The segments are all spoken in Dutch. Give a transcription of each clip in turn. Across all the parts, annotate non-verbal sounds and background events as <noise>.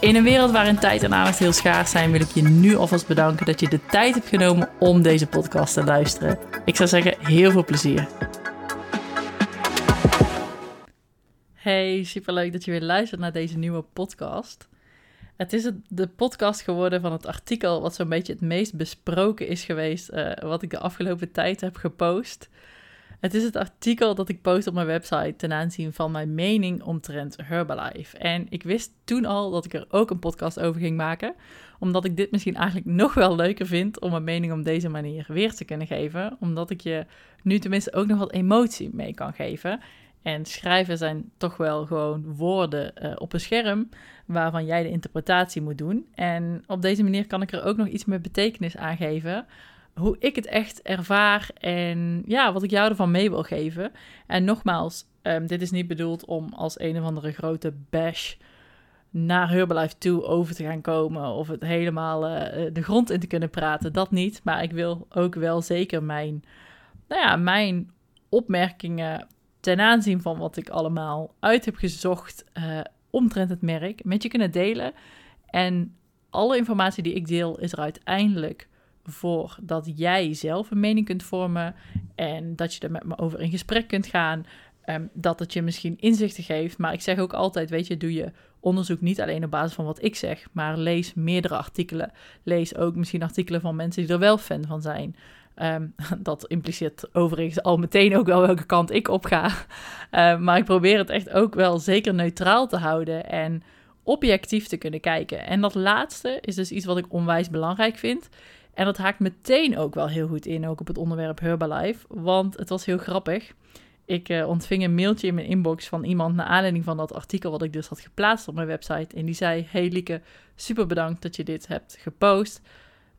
In een wereld waarin tijd en aandacht heel schaars zijn, wil ik je nu alvast bedanken dat je de tijd hebt genomen om deze podcast te luisteren. Ik zou zeggen, heel veel plezier. Hey, superleuk dat je weer luistert naar deze nieuwe podcast. Het is de podcast geworden van het artikel wat zo'n beetje het meest besproken is geweest, uh, wat ik de afgelopen tijd heb gepost. Het is het artikel dat ik post op mijn website ten aanzien van mijn mening omtrent Herbalife. En ik wist toen al dat ik er ook een podcast over ging maken, omdat ik dit misschien eigenlijk nog wel leuker vind om mijn mening op deze manier weer te kunnen geven, omdat ik je nu tenminste ook nog wat emotie mee kan geven. En schrijven zijn toch wel gewoon woorden uh, op een scherm waarvan jij de interpretatie moet doen. En op deze manier kan ik er ook nog iets meer betekenis aan geven hoe ik het echt ervaar en ja, wat ik jou ervan mee wil geven. En nogmaals, um, dit is niet bedoeld om als een of andere grote bash naar Herbalife toe over te gaan komen of het helemaal uh, de grond in te kunnen praten. Dat niet, maar ik wil ook wel zeker mijn, nou ja, mijn opmerkingen ten aanzien van wat ik allemaal uit heb gezocht uh, omtrent het merk met je kunnen delen. En alle informatie die ik deel is er uiteindelijk voor dat jij zelf een mening kunt vormen en dat je er met me over in gesprek kunt gaan. Um, dat het je misschien inzichten geeft. Maar ik zeg ook altijd, weet je, doe je onderzoek niet alleen op basis van wat ik zeg, maar lees meerdere artikelen. Lees ook misschien artikelen van mensen die er wel fan van zijn. Um, <laughs> dat impliceert overigens al meteen ook wel welke kant ik op ga. Uh, <laughs> maar ik probeer het echt ook wel zeker neutraal te houden en objectief te kunnen kijken. En dat laatste is dus iets wat ik onwijs belangrijk vind. En dat haakt meteen ook wel heel goed in, ook op het onderwerp Herbalife. Want het was heel grappig. Ik uh, ontving een mailtje in mijn inbox van iemand naar aanleiding van dat artikel wat ik dus had geplaatst op mijn website. En die zei: Hey Lieke, super bedankt dat je dit hebt gepost.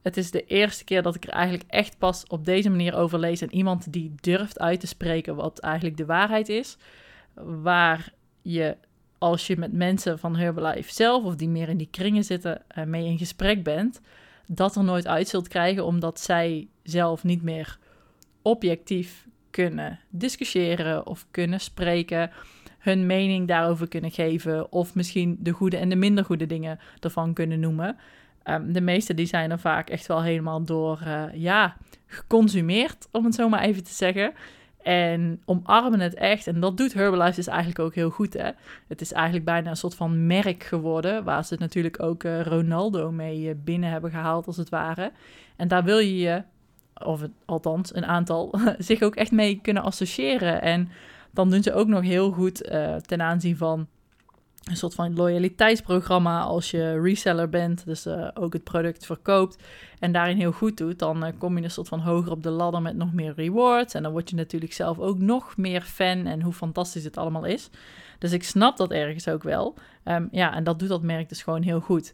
Het is de eerste keer dat ik er eigenlijk echt pas op deze manier over lees. En iemand die durft uit te spreken wat eigenlijk de waarheid is. Waar je, als je met mensen van Herbalife zelf of die meer in die kringen zitten, uh, mee in gesprek bent dat er nooit uit zult krijgen, omdat zij zelf niet meer objectief kunnen discussiëren of kunnen spreken, hun mening daarover kunnen geven of misschien de goede en de minder goede dingen ervan kunnen noemen. Um, de meeste die zijn er vaak echt wel helemaal door, uh, ja, geconsumeerd, om het zo maar even te zeggen. En omarmen het echt. En dat doet Herbalife dus eigenlijk ook heel goed. Hè? Het is eigenlijk bijna een soort van merk geworden. Waar ze natuurlijk ook uh, Ronaldo mee uh, binnen hebben gehaald, als het ware. En daar wil je je, of het, althans een aantal, <laughs> zich ook echt mee kunnen associëren. En dan doen ze ook nog heel goed uh, ten aanzien van een soort van loyaliteitsprogramma als je reseller bent, dus uh, ook het product verkoopt en daarin heel goed doet, dan uh, kom je een soort van hoger op de ladder met nog meer rewards en dan word je natuurlijk zelf ook nog meer fan en hoe fantastisch het allemaal is. Dus ik snap dat ergens ook wel. Um, ja, en dat doet dat merk dus gewoon heel goed.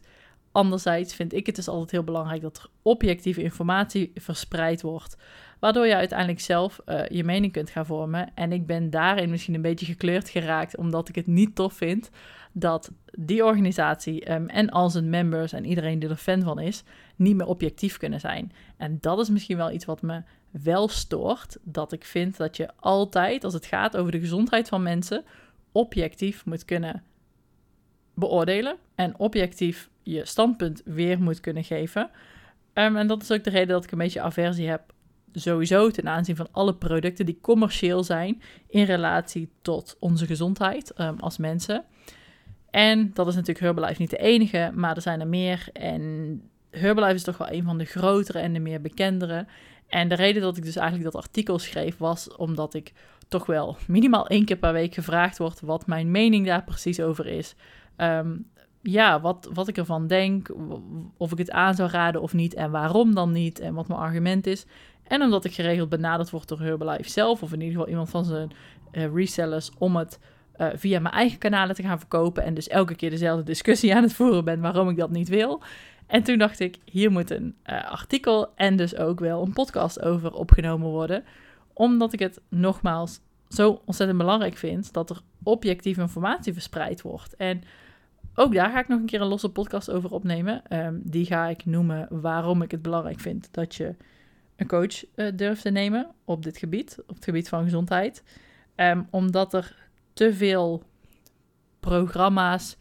Anderzijds vind ik het dus altijd heel belangrijk dat er objectieve informatie verspreid wordt, waardoor je uiteindelijk zelf uh, je mening kunt gaan vormen. En ik ben daarin misschien een beetje gekleurd geraakt, omdat ik het niet tof vind dat die organisatie um, en al zijn members en iedereen die er fan van is, niet meer objectief kunnen zijn. En dat is misschien wel iets wat me wel stoort, dat ik vind dat je altijd, als het gaat over de gezondheid van mensen, objectief moet kunnen beoordelen en objectief je standpunt weer moet kunnen geven. Um, en dat is ook de reden dat ik een beetje aversie heb sowieso ten aanzien van alle producten die commercieel zijn in relatie tot onze gezondheid um, als mensen. En dat is natuurlijk Herbalife niet de enige, maar er zijn er meer. En Herbalife is toch wel een van de grotere en de meer bekendere. En de reden dat ik dus eigenlijk dat artikel schreef was omdat ik toch wel minimaal één keer per week gevraagd word wat mijn mening daar precies over is. Um, ja, wat, wat ik ervan denk, of ik het aan zou raden of niet en waarom dan niet en wat mijn argument is. En omdat ik geregeld benaderd word door Herbalife zelf of in ieder geval iemand van zijn uh, resellers om het uh, via mijn eigen kanalen te gaan verkopen. En dus elke keer dezelfde discussie aan het voeren ben waarom ik dat niet wil. En toen dacht ik, hier moet een uh, artikel en dus ook wel een podcast over opgenomen worden. Omdat ik het nogmaals zo ontzettend belangrijk vind dat er objectieve informatie verspreid wordt. En ook daar ga ik nog een keer een losse podcast over opnemen. Um, die ga ik noemen waarom ik het belangrijk vind dat je een coach uh, durft te nemen op dit gebied, op het gebied van gezondheid. Um, omdat er te veel programma's,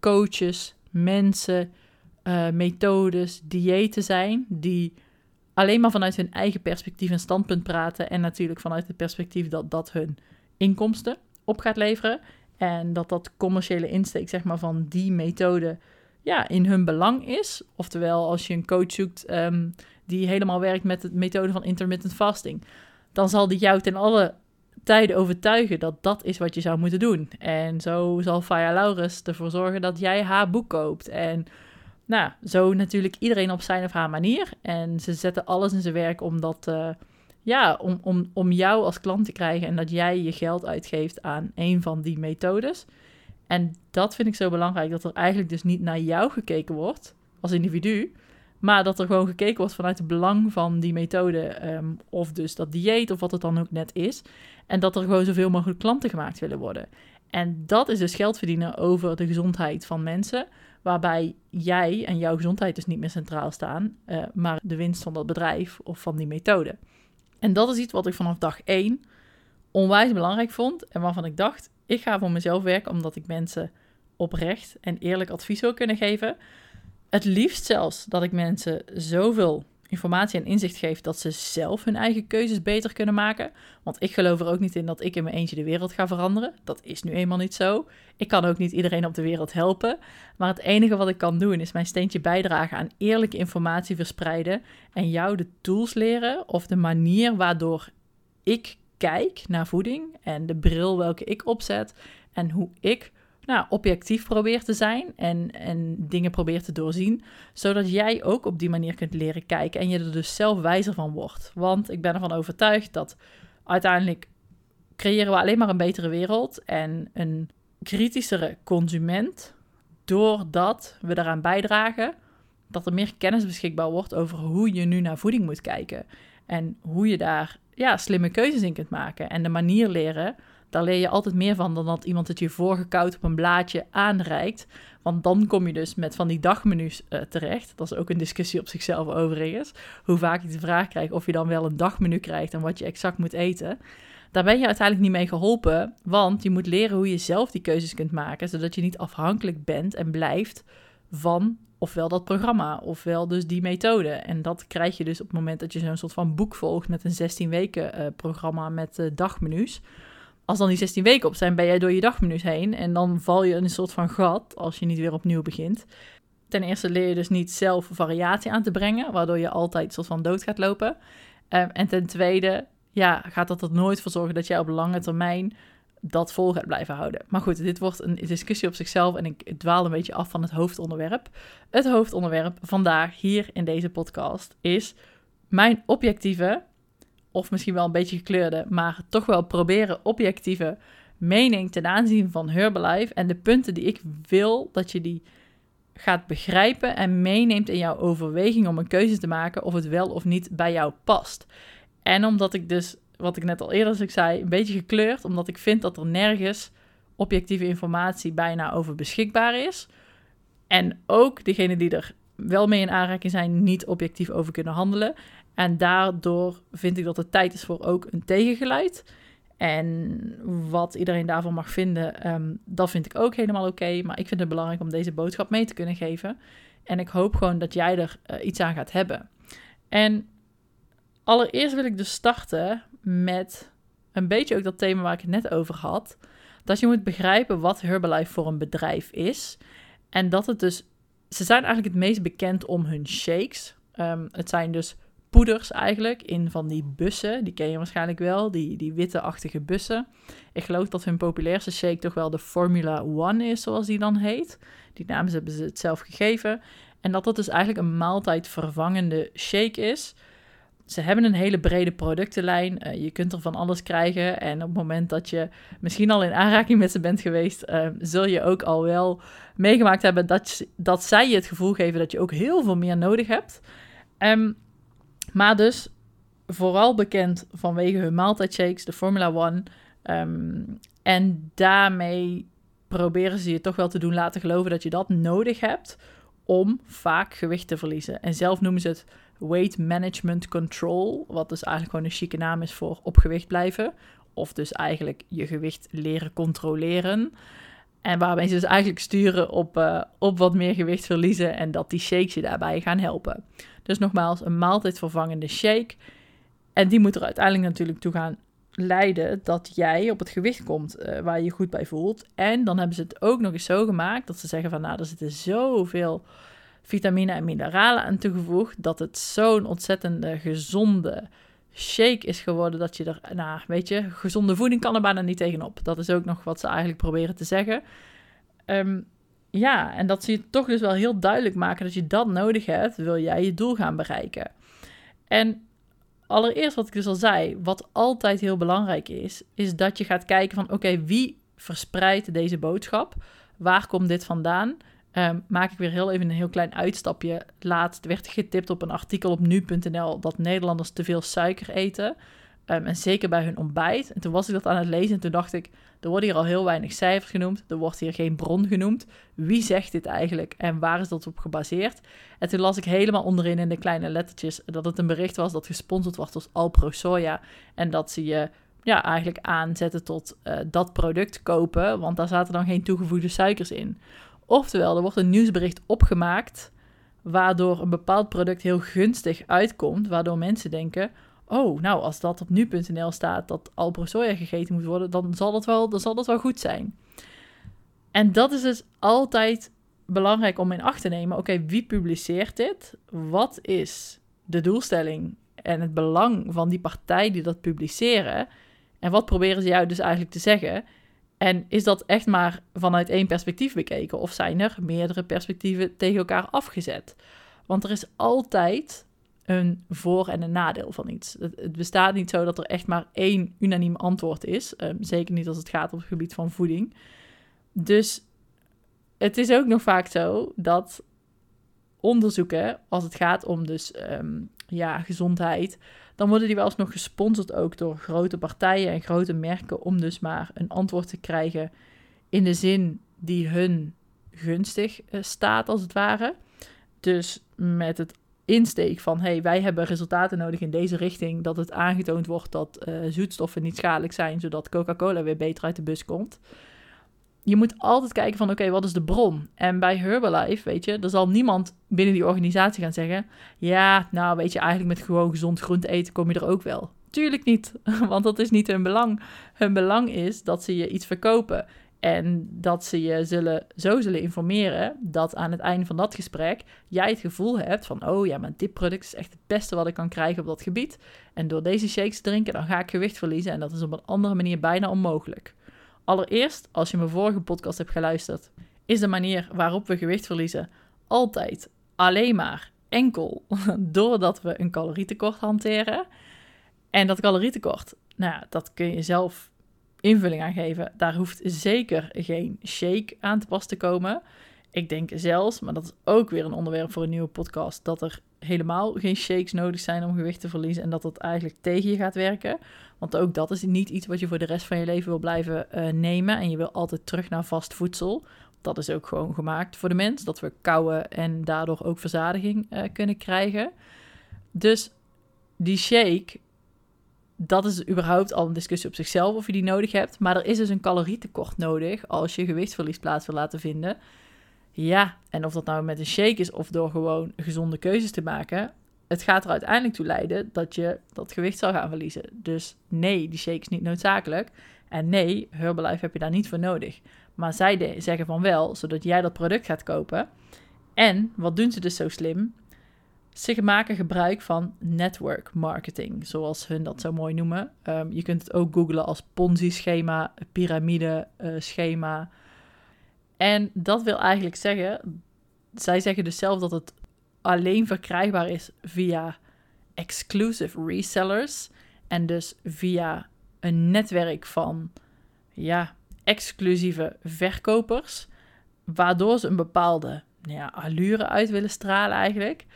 coaches, mensen, uh, methodes, diëten zijn die alleen maar vanuit hun eigen perspectief en standpunt praten. En natuurlijk vanuit het perspectief dat dat hun inkomsten op gaat leveren. En dat dat commerciële insteek zeg maar, van die methode ja, in hun belang is. Oftewel, als je een coach zoekt um, die helemaal werkt met de methode van intermittent fasting, dan zal die jou ten alle tijden overtuigen dat dat is wat je zou moeten doen. En zo zal Faya Laurus ervoor zorgen dat jij haar boek koopt. En nou, zo natuurlijk iedereen op zijn of haar manier. En ze zetten alles in zijn werk om dat, uh, ja, om, om, om jou als klant te krijgen en dat jij je geld uitgeeft aan een van die methodes. En dat vind ik zo belangrijk, dat er eigenlijk dus niet naar jou gekeken wordt als individu, maar dat er gewoon gekeken wordt vanuit het belang van die methode, um, of dus dat dieet, of wat het dan ook net is. En dat er gewoon zoveel mogelijk klanten gemaakt willen worden. En dat is dus geld verdienen over de gezondheid van mensen, waarbij jij en jouw gezondheid dus niet meer centraal staan, uh, maar de winst van dat bedrijf of van die methode. En dat is iets wat ik vanaf dag 1 onwijs belangrijk vond en waarvan ik dacht, ik ga voor mezelf werken omdat ik mensen oprecht en eerlijk advies wil kunnen geven. Het liefst zelfs dat ik mensen zoveel informatie en inzicht geef dat ze zelf hun eigen keuzes beter kunnen maken. Want ik geloof er ook niet in dat ik in mijn eentje de wereld ga veranderen. Dat is nu eenmaal niet zo. Ik kan ook niet iedereen op de wereld helpen. Maar het enige wat ik kan doen is mijn steentje bijdragen aan eerlijke informatie verspreiden en jou de tools leren of de manier waardoor ik kijk naar voeding en de bril welke ik opzet en hoe ik nou, objectief probeer te zijn en, en dingen probeer te doorzien, zodat jij ook op die manier kunt leren kijken en je er dus zelf wijzer van wordt. Want ik ben ervan overtuigd dat uiteindelijk creëren we alleen maar een betere wereld en een kritischere consument, doordat we daaraan bijdragen dat er meer kennis beschikbaar wordt over hoe je nu naar voeding moet kijken en hoe je daar ja, slimme keuzes in kunt maken en de manier leren daar leer je altijd meer van dan dat iemand het je voorgekoud op een blaadje aanreikt. Want dan kom je dus met van die dagmenu's uh, terecht. Dat is ook een discussie op zichzelf overigens. Hoe vaak ik de vraag krijg of je dan wel een dagmenu krijgt en wat je exact moet eten. Daar ben je uiteindelijk niet mee geholpen, want je moet leren hoe je zelf die keuzes kunt maken, zodat je niet afhankelijk bent en blijft van ofwel dat programma, ofwel dus die methode. En dat krijg je dus op het moment dat je zo'n soort van boek volgt met een 16 weken uh, programma met uh, dagmenu's als dan die 16 weken op zijn, ben jij door je dagmenu's heen. En dan val je in een soort van gat als je niet weer opnieuw begint. Ten eerste leer je dus niet zelf variatie aan te brengen, waardoor je altijd soort van dood gaat lopen. Um, en ten tweede, ja, gaat dat er nooit voor zorgen dat jij op lange termijn dat vol gaat blijven houden. Maar goed, dit wordt een discussie op zichzelf en ik dwaal een beetje af van het hoofdonderwerp. Het hoofdonderwerp vandaag hier in deze podcast is mijn objectieve of misschien wel een beetje gekleurde, maar toch wel proberen objectieve mening ten aanzien van Herbalife en de punten die ik wil dat je die gaat begrijpen en meeneemt in jouw overweging om een keuze te maken of het wel of niet bij jou past. En omdat ik dus, wat ik net al eerder zei, een beetje gekleurd, omdat ik vind dat er nergens objectieve informatie bijna over beschikbaar is. En ook degenen die er wel mee in aanraking zijn, niet objectief over kunnen handelen. En daardoor vind ik dat het tijd is voor ook een tegengeluid. En wat iedereen daarvan mag vinden, um, dat vind ik ook helemaal oké. Maar ik vind het belangrijk om deze boodschap mee te kunnen geven. En ik hoop gewoon dat jij er uh, iets aan gaat hebben. En allereerst wil ik dus starten met een beetje ook dat thema waar ik het net over had. Dat je moet begrijpen wat Herbalife voor een bedrijf is. En dat het dus. Ze zijn eigenlijk het meest bekend om hun shakes. Um, het zijn dus poeders eigenlijk in van die bussen. Die ken je waarschijnlijk wel, die, die witte-achtige bussen. Ik geloof dat hun populairste shake toch wel de Formula One is, zoals die dan heet. Die naam hebben ze het zelf gegeven. En dat dat dus eigenlijk een maaltijdvervangende shake is. ze hebben een hele brede productenlijn. Uh, je kunt er van alles krijgen. En op het moment dat je misschien al in aanraking met ze bent geweest, uh, zul je ook al wel meegemaakt hebben dat, dat zij je het gevoel geven dat je ook heel veel meer nodig hebt. Um, maar dus vooral bekend vanwege hun maaltijdshakes, de Formula One. Um, en daarmee proberen ze je toch wel te doen laten geloven dat je dat nodig hebt om vaak gewicht te verliezen. En zelf noemen ze het weight management control, wat dus eigenlijk gewoon een chique naam is voor op gewicht blijven. Of dus eigenlijk je gewicht leren controleren. En waarbij ze dus eigenlijk sturen op, uh, op wat meer gewicht verliezen en dat die shakes je daarbij gaan helpen. Dus nogmaals, een maaltijdvervangende shake. En die moet er uiteindelijk natuurlijk toe gaan leiden dat jij op het gewicht komt uh, waar je je goed bij voelt. En dan hebben ze het ook nog eens zo gemaakt dat ze zeggen van nou, er zitten zoveel vitamine en mineralen aan toegevoegd dat het zo'n ontzettende gezonde shake is geworden dat je er, nou weet je, gezonde voeding kan er bijna niet tegenop. Dat is ook nog wat ze eigenlijk proberen te zeggen. Ehm, ja, en dat zie je toch dus wel heel duidelijk maken dat je dat nodig hebt, wil jij je doel gaan bereiken. En allereerst wat ik dus al zei, wat altijd heel belangrijk is, is dat je gaat kijken van oké, wie verspreidt deze boodschap? Waar komt dit vandaan? Um, maak ik weer heel even een heel klein uitstapje. Laatst werd getipt op een artikel op nu.nl dat Nederlanders te veel suiker eten. Um, en zeker bij hun ontbijt. En toen was ik dat aan het lezen en toen dacht ik, er worden hier al heel weinig cijfers genoemd. Er wordt hier geen bron genoemd. Wie zegt dit eigenlijk en waar is dat op gebaseerd? En toen las ik helemaal onderin in de kleine lettertjes dat het een bericht was dat gesponsord wordt als Alpro Soja. En dat ze je ja, eigenlijk aanzetten tot uh, dat product kopen, want daar zaten dan geen toegevoegde suikers in. Oftewel, er wordt een nieuwsbericht opgemaakt waardoor een bepaald product heel gunstig uitkomt, waardoor mensen denken: oh, nou, als dat op nu.nl staat dat Alpro gegeten moet worden, dan zal dat wel, dan zal dat wel goed zijn. En dat is dus altijd belangrijk om in acht te nemen. Oké, wie publiceert dit? Wat is de doelstelling en het belang van die partij die dat publiceren? En wat proberen ze jou dus eigenlijk te zeggen? En is dat echt maar vanuit één perspectief bekeken? Of zijn er meerdere perspectieven tegen elkaar afgezet? Want er is altijd een voor- en een nadeel van iets. Het, bestaat niet zo dat er echt maar één unaniem antwoord is. Ehm, zeker niet als het gaat op het gebied van voeding. Dus het is ook nog vaak zo dat onderzoeken, als het gaat om dus ehm, ja, gezondheid, dan worden die wel eens nog gesponsord ook door grote partijen en grote merken om dus maar een antwoord te krijgen in de zin die hun gunstig uh, staat als het ware. Dus met het insteek van hey, wij hebben resultaten nodig in deze richting, dat het aangetoond wordt dat uh, zoetstoffen niet schadelijk zijn, zodat Coca-Cola weer beter uit de bus komt. Je moet altijd kijken van oké, wat is de bron? En bij Herbalife, weet je, er zal niemand binnen die organisatie gaan zeggen, ja, nou weet je, eigenlijk met gewoon gezond groente eten kom je er ook wel. Tuurlijk niet, <laughs> want dat is niet hun belang. Hun belang is dat ze je iets verkopen. En dat ze je zullen, zo zullen informeren dat aan het einde van dat gesprek jij het gevoel hebt van, oh ja, maar dit product is echt het beste wat ik kan krijgen op dat gebied. En door deze shakes te drinken, dan ga ik gewicht verliezen en dat is op een andere manier bijna onmogelijk. Allereerst, als je mijn vorige podcast hebt geluisterd, is de manier waarop we gewicht verliezen altijd alleen maar enkel <laughs> doordat we een calorietekort hanteren. En dat calorietekort, nou ja, dat kun je zelf invulling aan geven. Daar hoeft zeker geen shake aan te pas te komen. Ik denk zelfs, maar dat is ook weer een onderwerp voor een nieuwe podcast, dat er helemaal geen shakes nodig zijn om gewicht te verliezen en dat dat eigenlijk tegen je gaat werken. Want ook dat is niet iets wat je voor de rest van je leven wil blijven uh, nemen en je wil altijd terug naar vast voedsel. Dat is ook gewoon gemaakt voor de mens, dat we kouwen en daardoor ook verzadiging uh, kunnen krijgen. Dus die shake dat is überhaupt al een discussie op zichzelf of je die nodig hebt. Maar er is dus een calorietekort nodig als je gewichtsverlies plaats wil laten vinden. Ja, en of dat nou met een shake is of door gewoon gezonde keuzes te maken. Het gaat er uiteindelijk toe leiden dat je dat gewicht zal gaan verliezen. Dus nee, die shake is niet noodzakelijk. En nee, Herbalife heb je daar niet voor nodig. Maar zij zeggen van wel, zodat jij dat product gaat kopen. En wat doen ze dus zo slim? Ze maken gebruik van network marketing, zoals hun dat zo mooi noemen. Ehm, je kunt het ook googlen als Ponzi-schema, piramide-schema. en dat wil eigenlijk zeggen, zij zeggen dus zelf dat het alleen verkrijgbaar is via exclusive resellers. En dus via een netwerk van ja, exclusieve verkopers, waardoor ze een bepaalde nou ja, allure uit willen stralen eigenlijk.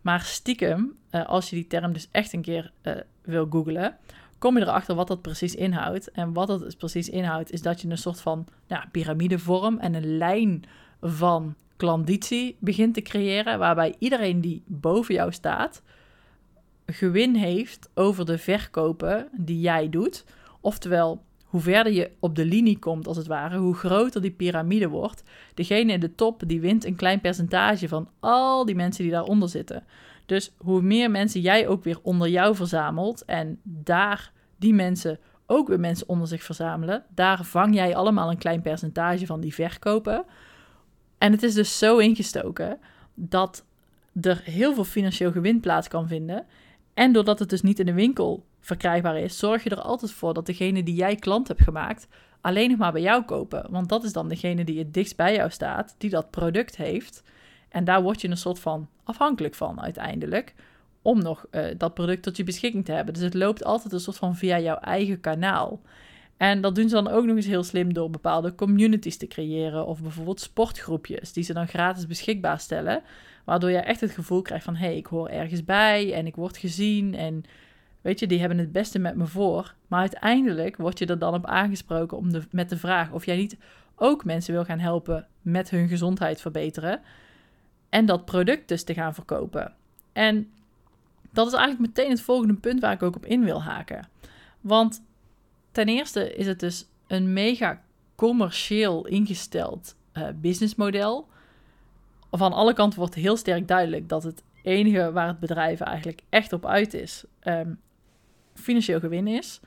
Maar stiekem, uh, als je die term dus echt een keer uh, wil googlen, kom je erachter wat dat precies inhoudt. En wat dat precies inhoudt, is dat je een soort van nou, piramidevorm en een lijn van klanditie begint te creëren, waarbij iedereen die boven jou staat, gewin heeft over de verkopen die jij doet. Oftewel, hoe verder je op de linie komt, als het ware, hoe groter die piramide wordt. Degene in de top, die wint een klein percentage van al die mensen die daaronder zitten. Dus hoe meer mensen jij ook weer onder jou verzamelt en daar die mensen ook weer mensen onder zich verzamelen, daar vang jij allemaal een klein percentage van die verkopen. En het is dus zo ingestoken dat er heel veel financieel gewin plaats kan vinden. En doordat het dus niet in de winkel verkrijgbaar is, zorg je er altijd voor dat degene die jij klant hebt gemaakt, alleen nog maar bij jou kopen. Want dat is dan degene die het dichtst bij jou staat, die dat product heeft. En daar word je een soort van afhankelijk van uiteindelijk, om nog uh, dat product tot je beschikking te hebben. Dus het loopt altijd een soort van via jouw eigen kanaal. En dat doen ze dan ook nog eens heel slim door bepaalde communities te creëren. Of bijvoorbeeld sportgroepjes die ze dan gratis beschikbaar stellen. Waardoor je echt het gevoel krijgt van hé, hey, ik hoor ergens bij en ik word gezien. En weet je, die hebben het beste met me voor. Maar uiteindelijk word je er dan op aangesproken om de, met de vraag of jij niet ook mensen wil gaan helpen met hun gezondheid verbeteren. En dat product dus te gaan verkopen. En dat is eigenlijk meteen het volgende punt waar ik ook op in wil haken. Want ten eerste is het dus een mega commercieel ingesteld uh, businessmodel. Van alle kanten wordt heel sterk duidelijk dat het enige waar het bedrijf eigenlijk echt op uit is, um, financieel gewin is.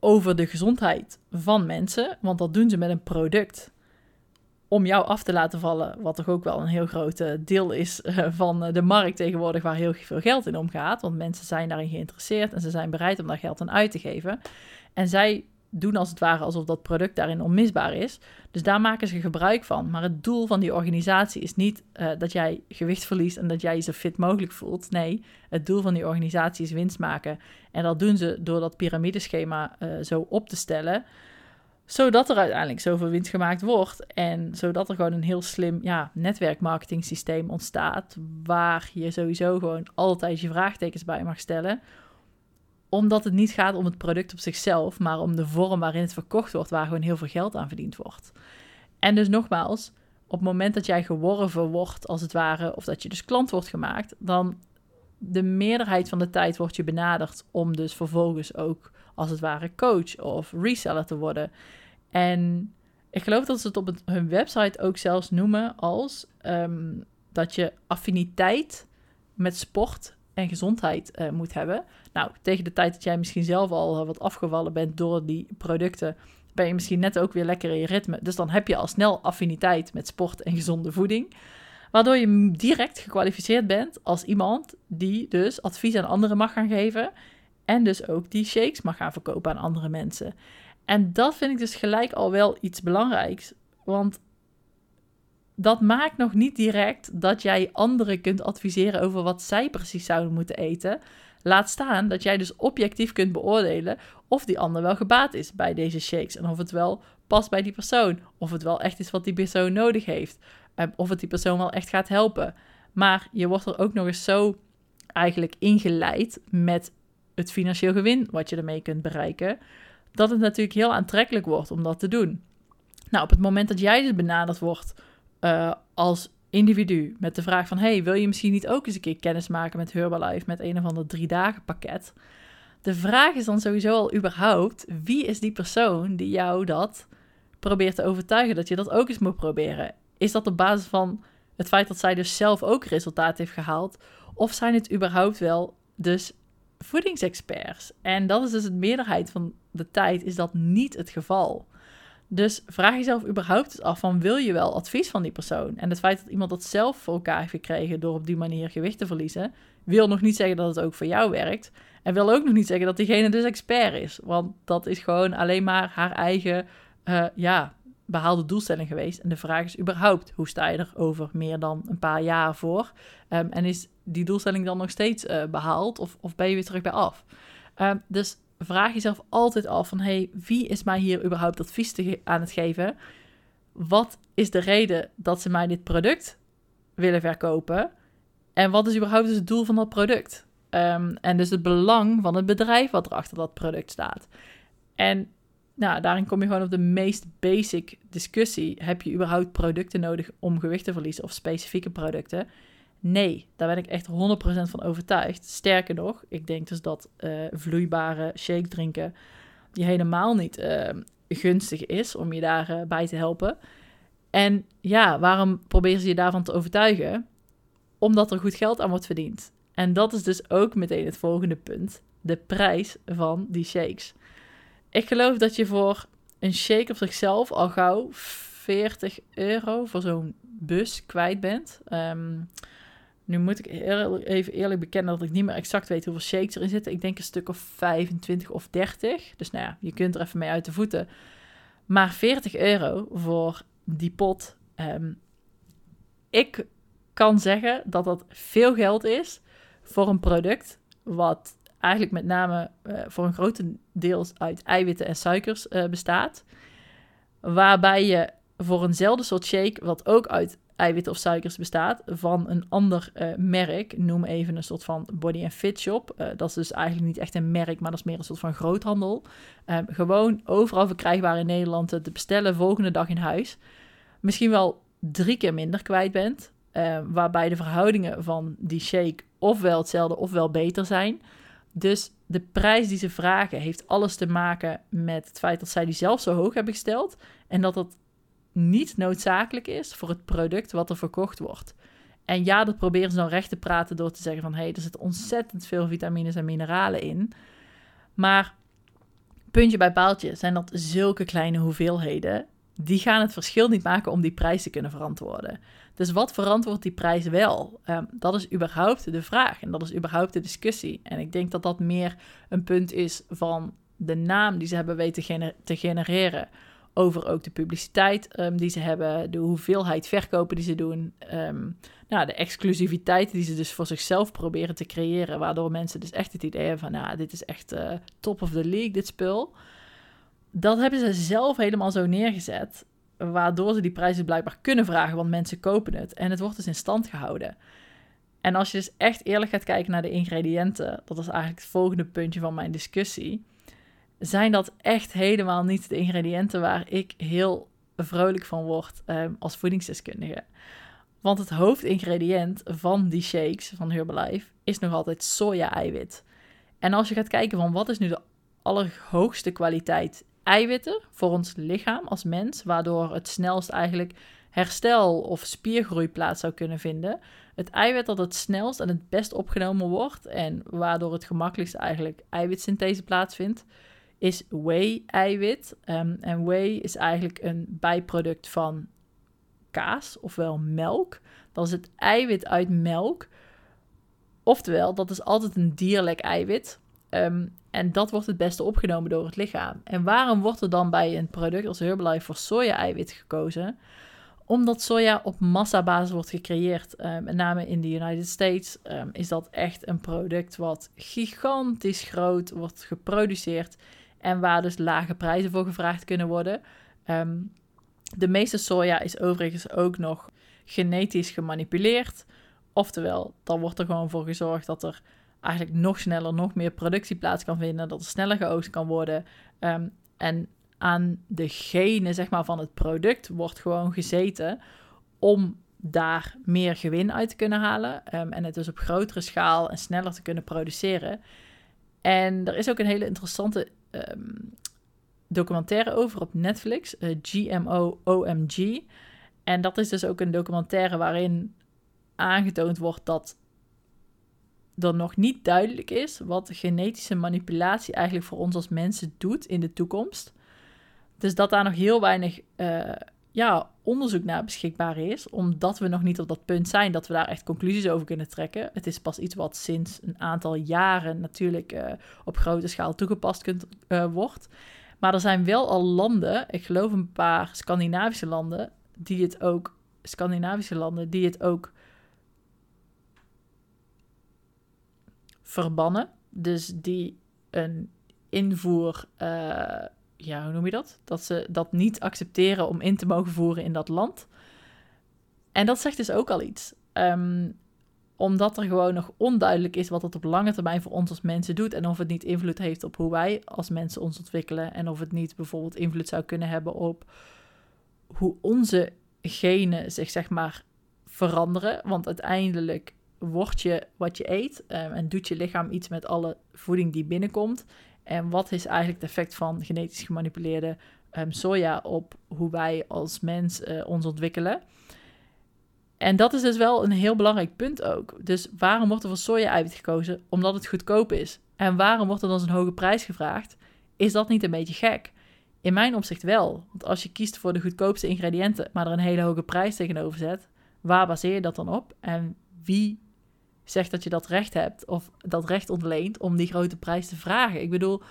Over de gezondheid van mensen, want dat doen ze met een product om jou af te laten vallen, wat toch ook wel een heel groot eh, deel is eh, van de markt tegenwoordig, waar heel veel geld in omgaat. Want mensen zijn daarin geïnteresseerd en ze zijn bereid om daar geld aan uit te geven. En zij doen als het ware alsof dat product daarin onmisbaar is. Dus daar maken ze gebruik van. Maar het doel van die organisatie is niet uh, dat jij gewicht verliest en dat jij je zo fit mogelijk voelt. Nee, het doel van die organisatie is winst maken. En dat doen ze door dat piramideschema uh, zo op te stellen zodat er uiteindelijk zoveel winst gemaakt wordt. En zodat er gewoon een heel slim ja, netwerkmarketing systeem ontstaat. Waar je sowieso gewoon altijd je vraagtekens bij mag stellen omdat het niet gaat om het product op zichzelf, maar om de vorm waarin het verkocht wordt, waar gewoon heel veel geld aan verdiend wordt. En dus nogmaals, op het moment dat jij geworven wordt, als het ware, of dat je dus klant wordt gemaakt, dan de meerderheid van de tijd wordt je benaderd om dus vervolgens ook, als het ware, coach of reseller te worden. En ik geloof dat ze het op hun website ook zelfs noemen als ehm, dat je affiniteit met sport en gezondheid uh, moet hebben. Nou, tegen de tijd dat jij misschien zelf al uh, wat afgevallen bent door die producten, ben je misschien net ook weer lekker in je ritme. Dus dan heb je al snel affiniteit met sport en gezonde voeding. Waardoor je direct gekwalificeerd bent als iemand die dus advies aan anderen mag gaan geven. En dus ook die shakes mag gaan verkopen aan andere mensen. En dat vind ik dus gelijk al wel iets belangrijks. Want dat maakt nog niet direct dat jij anderen kunt adviseren over wat zij precies zouden moeten eten. Laat staan dat jij dus objectief kunt beoordelen of die ander wel gebaat is bij deze shakes. En of het wel past bij die persoon. Of het wel echt is wat die persoon nodig heeft. Of het die persoon wel echt gaat helpen. Maar je wordt er ook nog eens zo eigenlijk ingeleid met het financieel gewin wat je ermee kunt bereiken. Dat het natuurlijk heel aantrekkelijk wordt om dat te doen. Nou, op het moment dat jij dus benaderd wordt uh, als individu met de vraag van... hey, wil je misschien niet ook eens een keer kennis maken met Herbalife... met een of ander drie dagen pakket? De vraag is dan sowieso al überhaupt... wie is die persoon die jou dat probeert te overtuigen... dat je dat ook eens moet proberen? Is dat op basis van het feit dat zij dus zelf ook resultaat heeft gehaald? Of zijn het überhaupt wel dus voedingsexperts? En dat is dus het meerderheid van de tijd is dat niet het geval. Dus vraag jezelf überhaupt af van wil je wel advies van die persoon? En het feit dat iemand dat zelf voor elkaar heeft gekregen door op die manier gewicht te verliezen, wil nog niet zeggen dat het ook voor jou werkt. En wil ook nog niet zeggen dat diegene dus expert is. Want dat is gewoon alleen maar haar eigen, uh, ja, behaalde doelstelling geweest. En de vraag is überhaupt, hoe sta je er over meer dan een paar jaar voor? Ehm, en is die doelstelling dan nog steeds uh, behaald of, of ben je weer terug bij af? Um, dus vraag jezelf altijd af van, hey, wie is mij hier überhaupt advies te aan het geven? Wat is de reden dat ze mij dit product willen verkopen? En wat is überhaupt dus het doel van dat product? Um, en dus het belang van het bedrijf wat er achter dat product staat. En nou, daarin kom je gewoon op de meest basic discussie. Heb je überhaupt producten nodig om gewicht te verliezen of specifieke producten? Nee, daar ben ik echt 100% van overtuigd. Sterker nog, ik denk dus dat uh, vloeibare shake drinken je helemaal niet uh, gunstig is om je daarbij uh, bij te helpen. En ja, waarom proberen ze je daarvan te overtuigen? Omdat er goed geld aan wordt verdiend. En dat is dus ook meteen het volgende punt: de prijs van die shakes. Ik geloof dat je voor een shake op zichzelf al gauw 40 euro voor zo'n bus kwijt bent. Um, nu moet ik even eerlijk bekennen dat ik niet meer exact weet hoeveel shakes erin zitten. Ik denk een stuk of 25 of 30. Dus nou ja, je kunt er even mee uit de voeten. Maar 40 euro voor die pot. Um, ik kan zeggen dat dat veel geld is voor een product wat eigenlijk met name uh, voor een grote deels uit eiwitten en suikers uh, bestaat. Waarbij je voor eenzelfde soort shake, wat ook uit eiwitten of suikers bestaat, van een ander uh, merk, noem even een soort van body and fit shop. dat is dus eigenlijk niet echt een merk, maar dat is meer een soort van groothandel. Ehm, gewoon overal verkrijgbaar in Nederland te bestellen volgende dag in huis. Misschien wel drie keer minder kwijt bent. waarbij de verhoudingen van die shake ofwel hetzelfde ofwel beter zijn. Dus de prijs die ze vragen heeft alles te maken met het feit dat zij die zelf zo hoog hebben gesteld. En dat dat niet noodzakelijk is voor het product wat er verkocht wordt. En ja, dat proberen ze dan recht te praten door te zeggen van... hé, hey, er zitten ontzettend veel vitamines en mineralen in. Maar puntje bij paaltje zijn dat zulke kleine hoeveelheden... die gaan het verschil niet maken om die prijs te kunnen verantwoorden. Dus wat verantwoordt die prijs wel? Um, dat is überhaupt de vraag en dat is überhaupt de discussie. En ik denk dat dat meer een punt is van de naam die ze hebben weten te genereren. Over ook de publiciteit um, die ze hebben, de hoeveelheid verkopen die ze doen. Um, nou, de exclusiviteit die ze dus voor zichzelf proberen te creëren. Waardoor mensen dus echt het idee hebben van, nou, dit is echt uh, top of the league, dit spul. Dat hebben ze zelf helemaal zo neergezet waardoor ze die prijzen blijkbaar kunnen vragen, want mensen kopen het. En het wordt dus in stand gehouden. En als je dus echt eerlijk gaat kijken naar de ingrediënten, dat is eigenlijk het volgende puntje van mijn discussie, zijn dat echt helemaal niet de ingrediënten waar ik heel vrolijk van word um, als voedingsdeskundige. Want het hoofdingrediënt van die shakes van Herbalife is nog altijd soja-eiwit. En als je gaat kijken van wat is nu de allerhoogste kwaliteit eiwitten voor ons lichaam als mens, waardoor het snelst eigenlijk herstel of spiergroei plaats zou kunnen vinden. Het eiwit dat het snelst en het best opgenomen wordt en waardoor het gemakkelijkst eigenlijk eiwitsynthese plaatsvindt, is whey-eiwit. Um, en whey is eigenlijk een bijproduct van kaas, ofwel melk. Dat is het eiwit uit melk. Oftewel, dat is altijd een dierlijk eiwit. Um, en dat wordt het beste opgenomen door het lichaam. En waarom wordt er dan bij een product als Herbalife voor soja-eiwit gekozen? Omdat soja op massabasis wordt gecreëerd. Uh, met name in de United States is dat echt een product wat gigantisch groot wordt geproduceerd. En waar dus lage prijzen voor gevraagd kunnen worden. Um, de meeste soja is overigens ook nog genetisch gemanipuleerd. Oftewel, dan wordt er gewoon voor gezorgd dat er eigenlijk nog sneller, nog meer productie plaats kan vinden, dat er sneller geoogst kan worden. Um, en aan de genen zeg maar, van het product wordt gewoon gezeten om daar meer gewin uit te kunnen halen. Um, en het dus op grotere schaal en sneller te kunnen produceren. En er is ook een hele interessante um, documentaire over op Netflix, uh, GMO OMG. En dat is dus ook een documentaire waarin aangetoond wordt dat er nog niet duidelijk is wat genetische manipulatie eigenlijk voor ons als mensen doet in de toekomst. Dus dat daar nog heel weinig uh, ja, onderzoek naar beschikbaar is, omdat we nog niet op dat punt zijn dat we daar echt conclusies over kunnen trekken. Het is pas iets wat sinds een aantal jaren natuurlijk uh, op grote schaal toegepast kunt, uh, wordt. Maar er zijn wel al landen, ik geloof een paar Scandinavische landen, die het ook, Scandinavische landen, die het ook verbannen. Dus die een invoer, uh, ja, hoe noem je dat? Dat ze dat niet accepteren om in te mogen voeren in dat land. En dat zegt dus ook al iets. Um, omdat er gewoon nog onduidelijk is wat het op lange termijn voor ons als mensen doet. En of het niet invloed heeft op hoe wij als mensen ons ontwikkelen. En of het niet bijvoorbeeld invloed zou kunnen hebben op hoe onze genen zich zeg maar veranderen. Want uiteindelijk word je wat je eet um, en doet je lichaam iets met alle voeding die binnenkomt. En wat is eigenlijk het effect van genetisch gemanipuleerde um, soja op hoe wij als mens uh, ons ontwikkelen? En dat is dus wel een heel belangrijk punt ook. Dus waarom wordt er voor soja-eiwit gekozen? Omdat het goedkoop is. En waarom wordt er dan zo'n hoge prijs gevraagd? Is dat niet een beetje gek? In mijn opzicht wel. Want als je kiest voor de goedkoopste ingrediënten, maar er een hele hoge prijs tegenover zet, waar baseer je dat dan op? En wie zegt dat je dat recht hebt of dat recht ontleent om die grote prijs te vragen? Ik bedoel,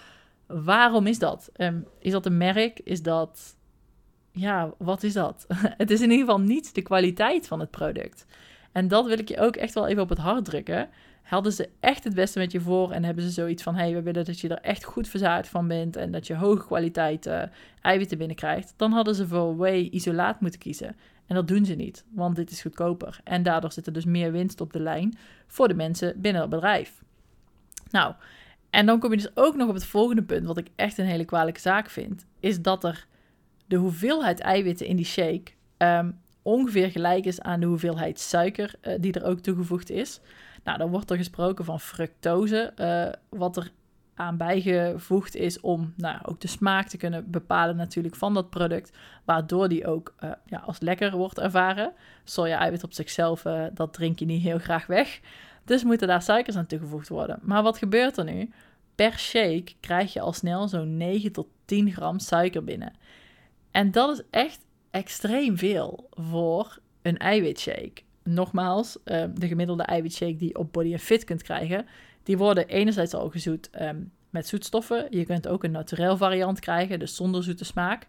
waarom is dat? Um, is dat een merk? Is dat ja, wat is dat? <laughs> het is in ieder geval niet de kwaliteit van het product. En dat wil ik je ook echt wel even op het hart drukken. Hadden ze echt het beste met je voor en hebben ze zoiets van: hey, we willen dat je er echt goed verzadigd van bent en dat je hoge kwaliteit eiwitten binnenkrijgt, dan hadden ze voor whey isolaat moeten kiezen. En dat doen ze niet, want dit is goedkoper. En daardoor zit er dus meer winst op de lijn voor de mensen binnen het bedrijf. Nou, en dan kom je dus ook nog op het volgende punt, wat ik echt een hele kwalijke zaak vind, is dat er de hoeveelheid eiwitten in die shake ehm, ongeveer gelijk is aan de hoeveelheid suiker uh, die er ook toegevoegd is. Nou, dan wordt er gesproken van fructose, uh, wat er aan bijgevoegd is om nou, ook de smaak te kunnen bepalen natuurlijk van dat product, waardoor die ook uh, ja, als lekker wordt ervaren. Soja-eiwit op zichzelf, dat drink je niet heel graag weg. Dus moeten daar suikers aan toegevoegd worden. Maar wat gebeurt er nu? Per shake krijg je al snel zo'n 9 tot 10 gram suiker binnen. En dat is echt extreem veel voor een eiwitshake. Nogmaals, um, de gemiddelde eiwitshake die je op Body Fit kunt krijgen, die worden enerzijds al gezoet um, met zoetstoffen. Je kunt ook een naturel variant krijgen, dus zonder zoete smaak.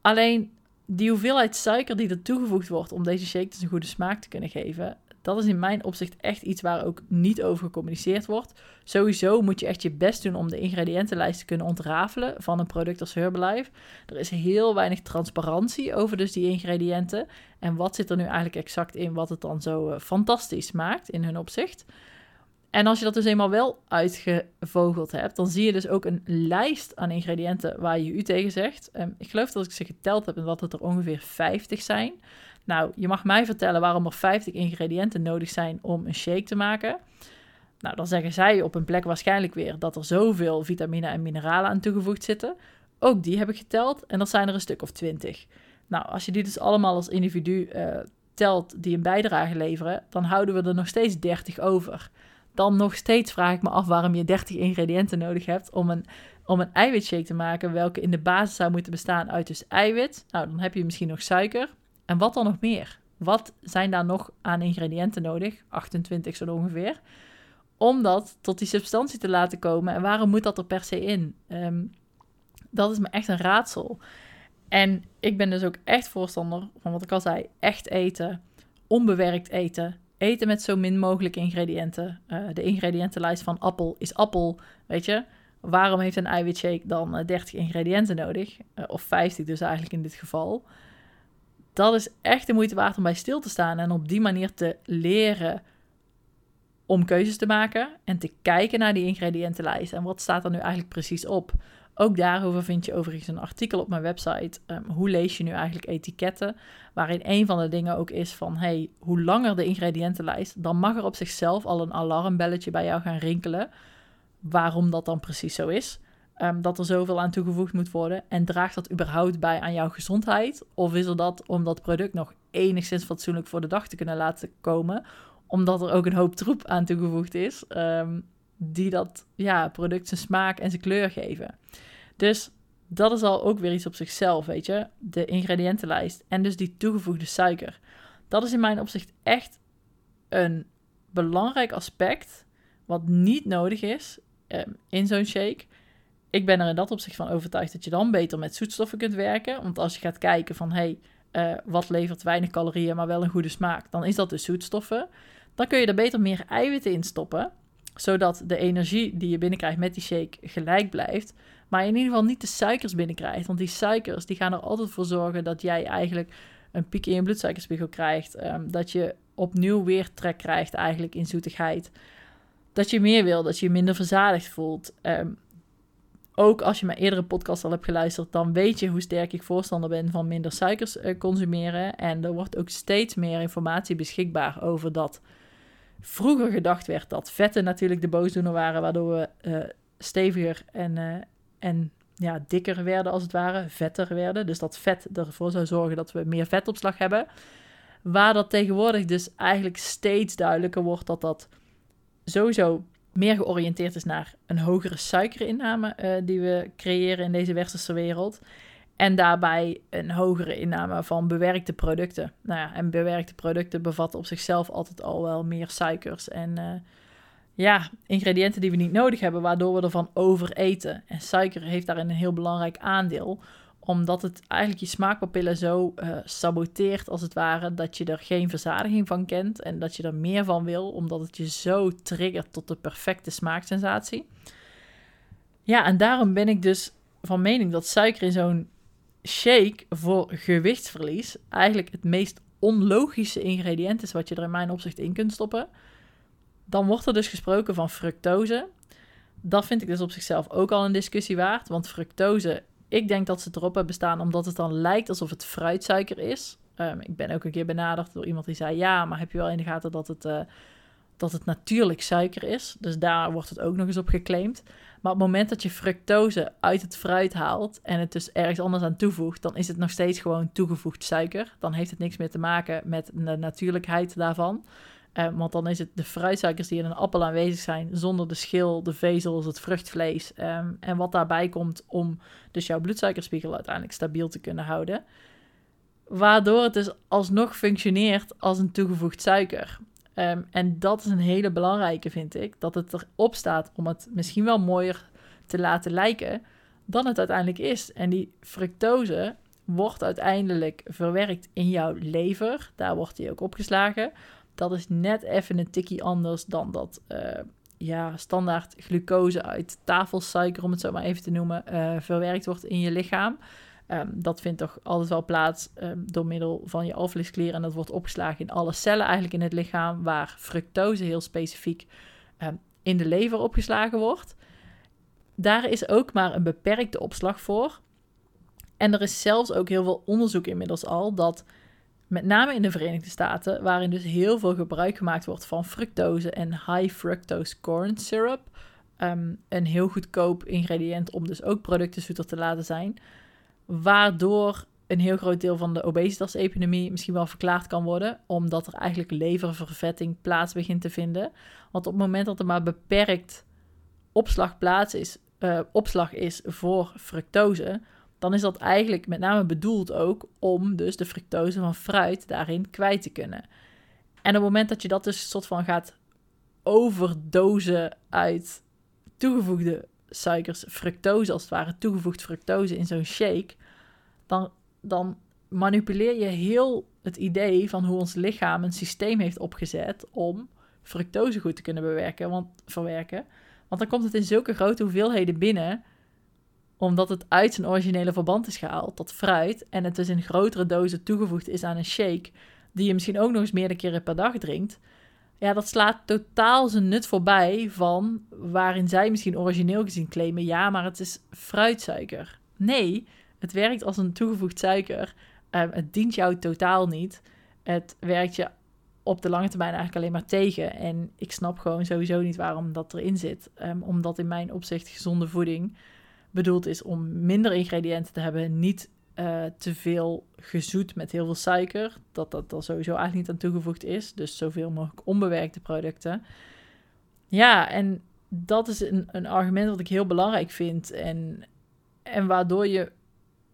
Alleen die hoeveelheid suiker die er toegevoegd wordt om deze shake dus een goede smaak te kunnen geven, dat is in mijn opzicht echt iets waar ook niet over gecommuniceerd wordt. Sowieso moet je echt je best doen om de ingrediëntenlijst te kunnen ontrafelen van een product als Herbalife. Er is heel weinig transparantie over dus die ingrediënten. En wat zit er nu eigenlijk exact in wat het dan zo uh, fantastisch maakt in hun opzicht. En als je dat dus eenmaal wel uitgevogeld hebt, dan zie je dus ook een lijst aan ingrediënten waar je u tegen zegt. Um, ik geloof dat ik ze geteld heb en dat het er ongeveer 50 zijn. Nou, je mag mij vertellen waarom er 50 ingrediënten nodig zijn om een shake te maken. Nou, dan zeggen zij op een plek waarschijnlijk weer dat er zoveel vitamine en mineralen aan toegevoegd zitten. Ook die heb ik geteld en dat zijn er een stuk of 20. Nou, als je die dus allemaal als individu uh, telt die een bijdrage leveren, dan houden we er nog steeds 30 over. Dan nog steeds vraag ik me af waarom je 30 ingrediënten nodig hebt om een, om een eiwitshake te maken, welke in de basis zou moeten bestaan uit dus eiwit. Nou, dan heb je misschien nog suiker, en wat dan nog meer? Wat zijn daar nog aan ingrediënten nodig? 28 zo ongeveer. Om dat tot die substantie te laten komen. En waarom moet dat er per se in? Ehm, dat is me echt een raadsel. En ik ben dus ook echt voorstander van wat ik al zei: echt eten, onbewerkt eten, eten met zo min mogelijk ingrediënten. Uh, de ingrediëntenlijst van appel is appel, weet je. Waarom heeft een eiwitshake dan 30 eh, ingrediënten nodig? Uh, of 50 dus eigenlijk in dit geval dat is echt de moeite waard om bij stil te staan en op die manier te leren om keuzes te maken en te kijken naar die ingrediëntenlijst en wat staat er nu eigenlijk precies op. Ook daarover vind je overigens een artikel op mijn website. Um, hoe lees je nu eigenlijk etiketten? Waarin een van de dingen ook is van: hey, hoe langer de ingrediëntenlijst, dan mag er op zichzelf al een alarmbelletje bij jou gaan rinkelen. Waarom dat dan precies zo is. Ehm, dat er zoveel aan toegevoegd moet worden? En draagt dat überhaupt bij aan jouw gezondheid? Of is er dat om dat product nog enigszins fatsoenlijk voor de dag te kunnen laten komen? Omdat er ook een hoop troep aan toegevoegd is, um, die dat ja, product zijn smaak en zijn kleur geven. Dus dat is al ook weer iets op zichzelf, weet je. De ingrediëntenlijst en dus die toegevoegde suiker. Dat is in mijn opzicht echt een belangrijk aspect wat niet nodig is um, in zo'n shake. ik ben er in dat opzicht van overtuigd dat je dan beter met zoetstoffen kunt werken. Want als je gaat kijken van hey, uh, wat levert weinig calorieën, maar wel een goede smaak, dan is dat de zoetstoffen. Dan kun je er beter meer eiwitten in stoppen, zodat de energie die je binnenkrijgt met die shake gelijk blijft. Maar in ieder geval niet de suikers binnenkrijgt. Want die suikers die gaan er altijd voor zorgen dat jij eigenlijk een piek in je bloedsuikerspiegel krijgt. Um, dat je opnieuw weer trek krijgt eigenlijk in zoetigheid. Dat je meer wil, dat je je minder verzadigd voelt. Um, ook als je mijn eerdere podcast al hebt geluisterd, dan weet je hoe sterk ik voorstander ben van minder suikers uh, consumeren. En er wordt ook steeds meer informatie beschikbaar over dat. Vroeger gedacht werd dat vetten natuurlijk de boosdoener waren, waardoor we uh, steviger en, uh, en ja, dikker werden als het ware, vetter werden. Dus dat vet ervoor zou zorgen dat we meer vetopslag hebben. Waar dat tegenwoordig dus eigenlijk steeds duidelijker wordt dat dat sowieso meer georiënteerd is naar een hogere suikerinname uh, die we creëren in deze westerse wereld. En daarbij een hogere inname van bewerkte producten. Nou ja, en bewerkte producten bevatten op zichzelf altijd al wel meer suikers en uh, ja, ingrediënten die we niet nodig hebben, waardoor we ervan overeten. En suiker heeft daarin een heel belangrijk aandeel, omdat het eigenlijk je smaakpapillen zo uh, saboteert, als het ware, dat je er geen verzadiging van kent en dat je er meer van wil, omdat het je zo triggert tot de perfecte smaaksensatie. Ja, en daarom ben ik dus van mening dat suiker in zo'n shake voor gewichtsverlies eigenlijk het meest onlogische ingrediënt is wat je er in mijn opzicht in kunt stoppen. Dan wordt er dus gesproken van fructose. Dat vind ik dus op zichzelf ook al een discussie waard. Want fructose, ik denk dat ze erop hebben staan omdat het dan lijkt alsof het fruitsuiker is. Um, ik ben ook een keer benaderd door iemand die zei: Ja, maar heb je wel in de gaten dat het, uh, dat het natuurlijk suiker is? Dus daar wordt het ook nog eens op geclaimd. Maar op het moment dat je fructose uit het fruit haalt en het dus ergens anders aan toevoegt, dan is het nog steeds gewoon toegevoegd suiker. Dan heeft het niks meer te maken met de natuurlijkheid daarvan. Uh, want dan is het de fruitsuikers die in een appel aanwezig zijn, zonder de schil, de vezels, het vruchtvlees. Um, en wat daarbij komt om dus jouw bloedsuikerspiegel uiteindelijk stabiel te kunnen houden. Waardoor het dus alsnog functioneert als een toegevoegd suiker. Um, en dat is een hele belangrijke, vind ik. Dat het erop staat om het misschien wel mooier te laten lijken dan het uiteindelijk is. En die fructose wordt uiteindelijk verwerkt in jouw lever. Daar wordt die ook opgeslagen. Dat is net even een tikkie anders dan dat uh, ja, standaard glucose uit tafelsuiker, om het zo maar even te noemen, uh, verwerkt wordt in je lichaam. Um, dat vindt toch altijd wel plaats um, door middel van je alvleesklier. En dat wordt opgeslagen in alle cellen eigenlijk in het lichaam, waar fructose heel specifiek um, in de lever opgeslagen wordt. Daar is ook maar een beperkte opslag voor. En er is zelfs ook heel veel onderzoek inmiddels al dat met name in de Verenigde Staten, waarin dus heel veel gebruik gemaakt wordt van fructose en high fructose corn syrup. Um, een heel goedkoop ingrediënt om dus ook producten zoeter te laten zijn. Waardoor een heel groot deel van de obesitas-epidemie misschien wel verklaard kan worden, omdat er eigenlijk leververvetting plaats begint te vinden. Want op het moment dat er maar beperkt opslag, plaats is, uh, opslag is voor fructose, dan is dat eigenlijk met name bedoeld ook om dus de fructose van fruit daarin kwijt te kunnen. En op het moment dat je dat dus soort van gaat overdozen uit toegevoegde suikers, fructose als het ware, toegevoegd fructose in zo'n shake, dan, dan manipuleer je heel het idee van hoe ons lichaam een systeem heeft opgezet om fructose goed te kunnen bewerken, want, verwerken. Want dan komt het in zulke grote hoeveelheden binnen omdat het uit zijn originele verband is gehaald, dat fruit, en het dus in grotere dozen toegevoegd is aan een shake, die je misschien ook nog eens meerdere keren per dag drinkt, ja, dat slaat totaal zijn nut voorbij van waarin zij misschien origineel gezien claimen, ja, maar het is fruitsuiker. Nee, het werkt als een toegevoegd suiker. Um, het dient jou totaal niet. Het werkt je op de lange termijn eigenlijk alleen maar tegen. En ik snap gewoon sowieso niet waarom dat erin zit. Um, omdat in mijn opzicht gezonde voeding bedoeld is om minder ingrediënten te hebben, niet uh, te veel gezoet met heel veel suiker, dat dat er sowieso eigenlijk niet aan toegevoegd is. Dus zoveel mogelijk onbewerkte producten. Ja, en dat is een, een argument wat ik heel belangrijk vind. En, en waardoor je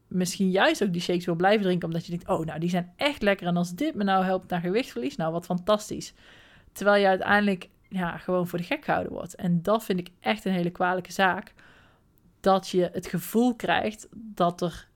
misschien juist ook die shakes wil blijven drinken, omdat je denkt, oh, nou, die zijn echt lekker. En als dit me nou helpt naar gewichtverlies, nou, wat fantastisch. Terwijl je uiteindelijk ja, gewoon voor de gek gehouden wordt. En dat vind ik echt een hele kwalijke zaak dat je het gevoel krijgt dat er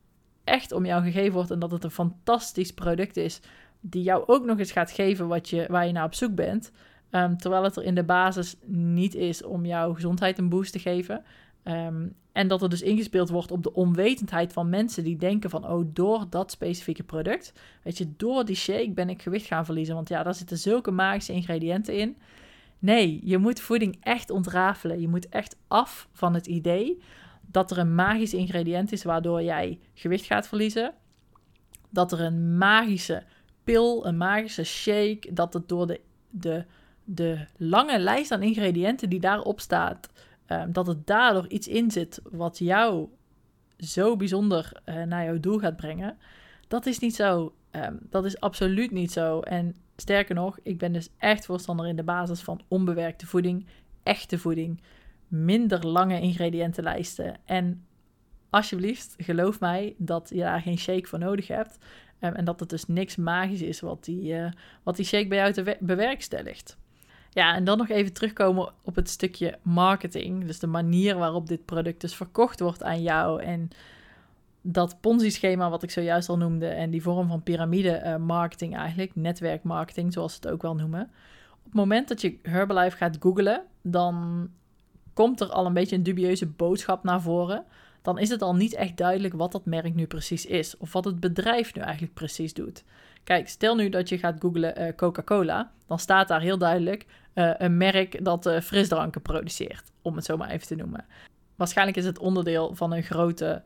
echt om jou gegeven wordt en dat het een fantastisch product is die jou ook nog eens gaat geven wat je, waar je naar op zoek bent. Ehm, terwijl het er in de basis niet is om jouw gezondheid een boost te geven. Ehm, en dat er dus ingespeeld wordt op de onwetendheid van mensen die denken van, oh, door dat specifieke product, weet je, door die shake ben ik gewicht gaan verliezen. Want ja, daar zitten zulke magische ingrediënten in. Nee, je moet voeding echt ontrafelen. Je moet echt af van het idee dat er een magisch ingrediënt is waardoor jij gewicht gaat verliezen. Dat er een magische pil, een magische shake, dat het door de, de, de lange lijst aan ingrediënten die daarop staat, Ehm, dat het daardoor iets in zit wat jou zo bijzonder uh, naar jouw doel gaat brengen. Dat is niet zo. Ehm, dat is absoluut niet zo. En sterker nog, ik ben dus echt voorstander in de basis van onbewerkte voeding, echte voeding, minder lange ingrediëntenlijsten. En alsjeblieft, geloof mij dat je daar geen shake voor nodig hebt. Um, en dat het dus niks magisch is wat die, uh, wat die shake bij jou te bewerkstelligt. Ja, en dan nog even terugkomen op het stukje marketing. Dus de manier waarop dit product dus verkocht wordt aan jou. En dat Ponzi-schema wat ik zojuist al noemde. En die vorm van piramide-marketing eigenlijk. Netwerkmarketing, zoals ze het ook wel noemen. Op het moment dat je Herbalife gaat googlen, dan komt er al een beetje een dubieuze boodschap naar voren. Dan is het al niet echt duidelijk wat dat merk nu precies is. Of wat het bedrijf nu eigenlijk precies doet. Kijk, stel nu dat je gaat googlen uh, Coca-Cola, dan staat daar heel duidelijk uh, een merk dat uh, frisdranken produceert, om het zo maar even te noemen. Waarschijnlijk is het onderdeel van een grote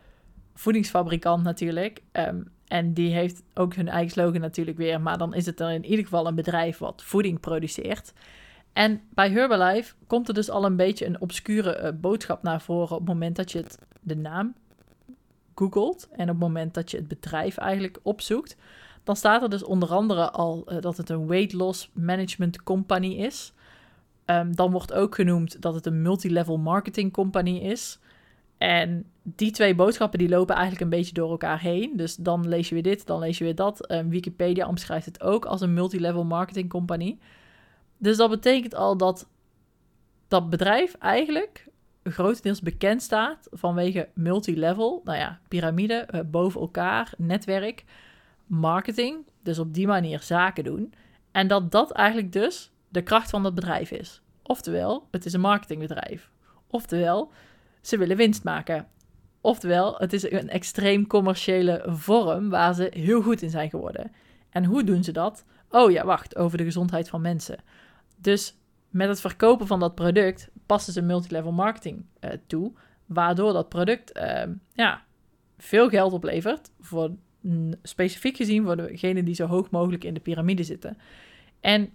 voedingsfabrikant natuurlijk. Um, en die heeft ook hun eigen slogan natuurlijk weer, maar dan is het er in ieder geval een bedrijf wat voeding produceert. En bij Herbalife komt er dus al een beetje een obscure boodschap naar voren op het moment dat je het, de naam googelt en op het moment dat je het bedrijf eigenlijk opzoekt dan staat er dus onder andere al uh, dat het een weight loss management company is. Um, dan wordt ook genoemd dat het een multilevel marketing company is. En die twee boodschappen die lopen eigenlijk een beetje door elkaar heen. Dus dan lees je weer dit, dan lees je weer dat. Um, Wikipedia omschrijft het ook als een multilevel marketing company. Dus dat betekent al dat dat bedrijf eigenlijk grotendeels bekend staat vanwege multilevel. Nou ja, piramide, uh, boven elkaar, netwerk marketing, dus op die manier zaken doen. En dat dat eigenlijk dus de kracht van dat bedrijf is. Oftewel, het is een marketingbedrijf. Oftewel, ze willen winst maken. Oftewel, het is een extreem commerciële vorm waar ze heel goed in zijn geworden. En hoe doen ze dat? Oh ja, wacht, over de gezondheid van mensen. Dus met het verkopen van dat product passen ze multilevel marketing uh, toe, waardoor dat product uh, ja, veel geld oplevert voor specifiek gezien voor degenen die zo hoog mogelijk in de piramide zitten. En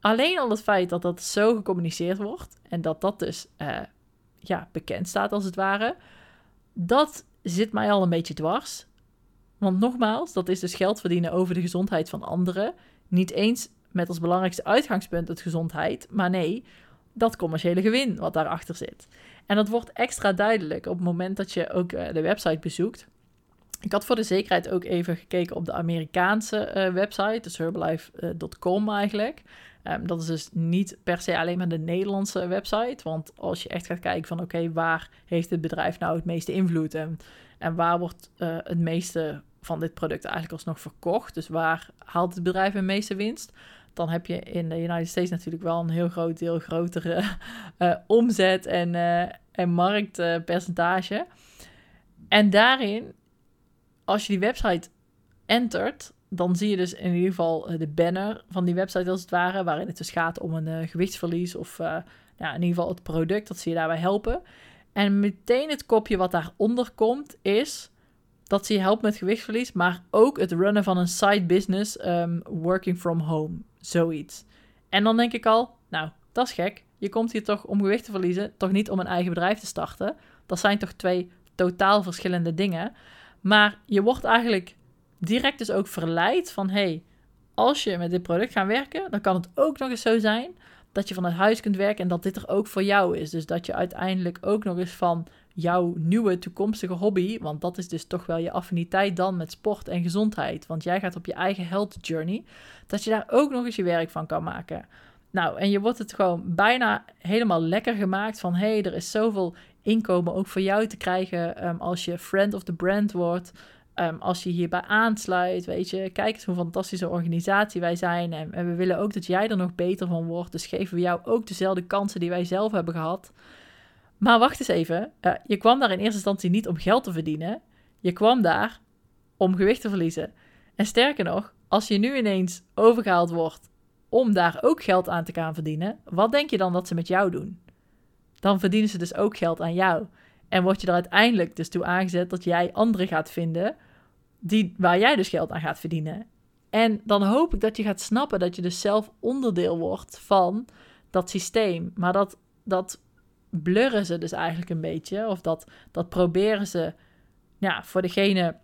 alleen al het feit dat dat zo gecommuniceerd wordt en dat dat dus uh, ja, bekend staat als het ware, dat zit mij al een beetje dwars. Want nogmaals, dat is dus geld verdienen over de gezondheid van anderen. Niet eens met als belangrijkste uitgangspunt het gezondheid, maar nee, dat commerciële gewin wat daarachter zit. En dat wordt extra duidelijk op het moment dat je ook uh, de website bezoekt. Ik had voor de zekerheid ook even gekeken op de Amerikaanse uh, website, dus herbalife.com eigenlijk. Um, dat is dus niet per se alleen maar de Nederlandse website. Want als je echt gaat kijken van oké, waar heeft het bedrijf nou het meeste invloed en, en waar wordt uh, het meeste van dit product eigenlijk alsnog verkocht? Dus waar haalt het bedrijf het meeste winst? Dan heb je in de United States natuurlijk wel een heel groot deel grotere uh, <laughs> omzet en, en marktpercentage. en daarin als je die website entert, dan zie je dus in ieder geval eh, de banner van die website als het ware, waarin het dus gaat om een gewichtsverlies of ja, in ieder geval het product, dat ze je daarbij helpen. En meteen het kopje wat daaronder komt is dat ze je helpt met gewichtsverlies, maar ook het runnen van een side business, um, working from home, zoiets. En dan denk ik al, nou, dat is gek. Je komt hier toch om gewicht te verliezen, toch niet om een eigen bedrijf te starten. Dat zijn toch twee totaal verschillende dingen. Maar je wordt eigenlijk direct dus ook verleid van... hey, als je met dit product gaat werken... dan kan het ook nog eens zo zijn dat je vanuit huis kunt werken... en dat dit er ook voor jou is. Dus dat je uiteindelijk ook nog eens van jouw nieuwe toekomstige hobby... want dat is dus toch wel je affiniteit dan met sport en gezondheid... want jij gaat op je eigen health journey... dat je daar ook nog eens je werk van kan maken... Nou, en je wordt het gewoon bijna helemaal lekker gemaakt van... hé, hey, er is zoveel inkomen ook voor jou te krijgen ehm, als je friend of the brand wordt. Ehm, als je hierbij aansluit, weet je, kijk eens hoe fantastische organisatie wij zijn. En, we willen ook dat jij er nog beter van wordt. Dus geven we jou ook dezelfde kansen die wij zelf hebben gehad. Maar wacht eens even. Uh, je kwam daar in eerste instantie niet om geld te verdienen. Je kwam daar om gewicht te verliezen. En sterker nog, als je nu ineens overgehaald wordt om daar ook geld aan te gaan verdienen, wat denk je dan dat ze met jou doen? Dan verdienen ze dus ook geld aan jou. En word je er uiteindelijk dus toe aangezet dat jij anderen gaat vinden die, waar jij dus geld aan gaat verdienen. En dan hoop ik dat je gaat snappen dat je dus zelf onderdeel wordt van dat systeem. Maar dat, dat blurren ze dus eigenlijk een beetje. Of dat, dat proberen ze ja, voor degene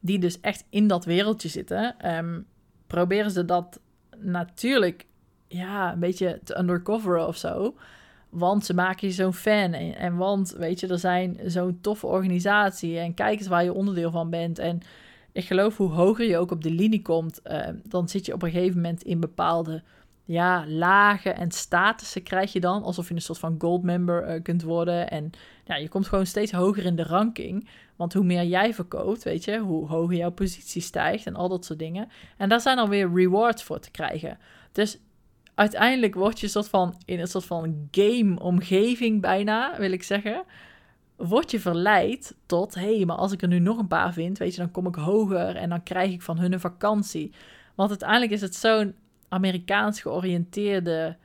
die dus echt in dat wereldje zitten, um, proberen ze dat natuurlijk ja, een beetje te undercoveren of zo. Want ze maken je zo'n fan. En, en, want, weet je, er zijn zo'n toffe organisatie. En kijk eens waar je onderdeel van bent. En ik geloof hoe hoger je ook op de linie komt, uh, dan zit je op een gegeven moment in bepaalde ja, lagen en statussen krijg je dan. Alsof je een soort van gold member uh, kunt worden. En ja, je komt gewoon steeds hoger in de ranking. Want hoe meer jij verkoopt, weet je, hoe hoger jouw positie stijgt en al dat soort dingen. En daar zijn alweer rewards voor te krijgen. Dus uiteindelijk word je soort van in een soort van game-omgeving bijna, wil ik zeggen. Word je verleid tot, hé, hey, maar als ik er nu nog een paar vind, weet je, dan kom ik hoger en dan krijg ik van hun een vakantie. Want uiteindelijk is het zo'n Amerikaans georiënteerde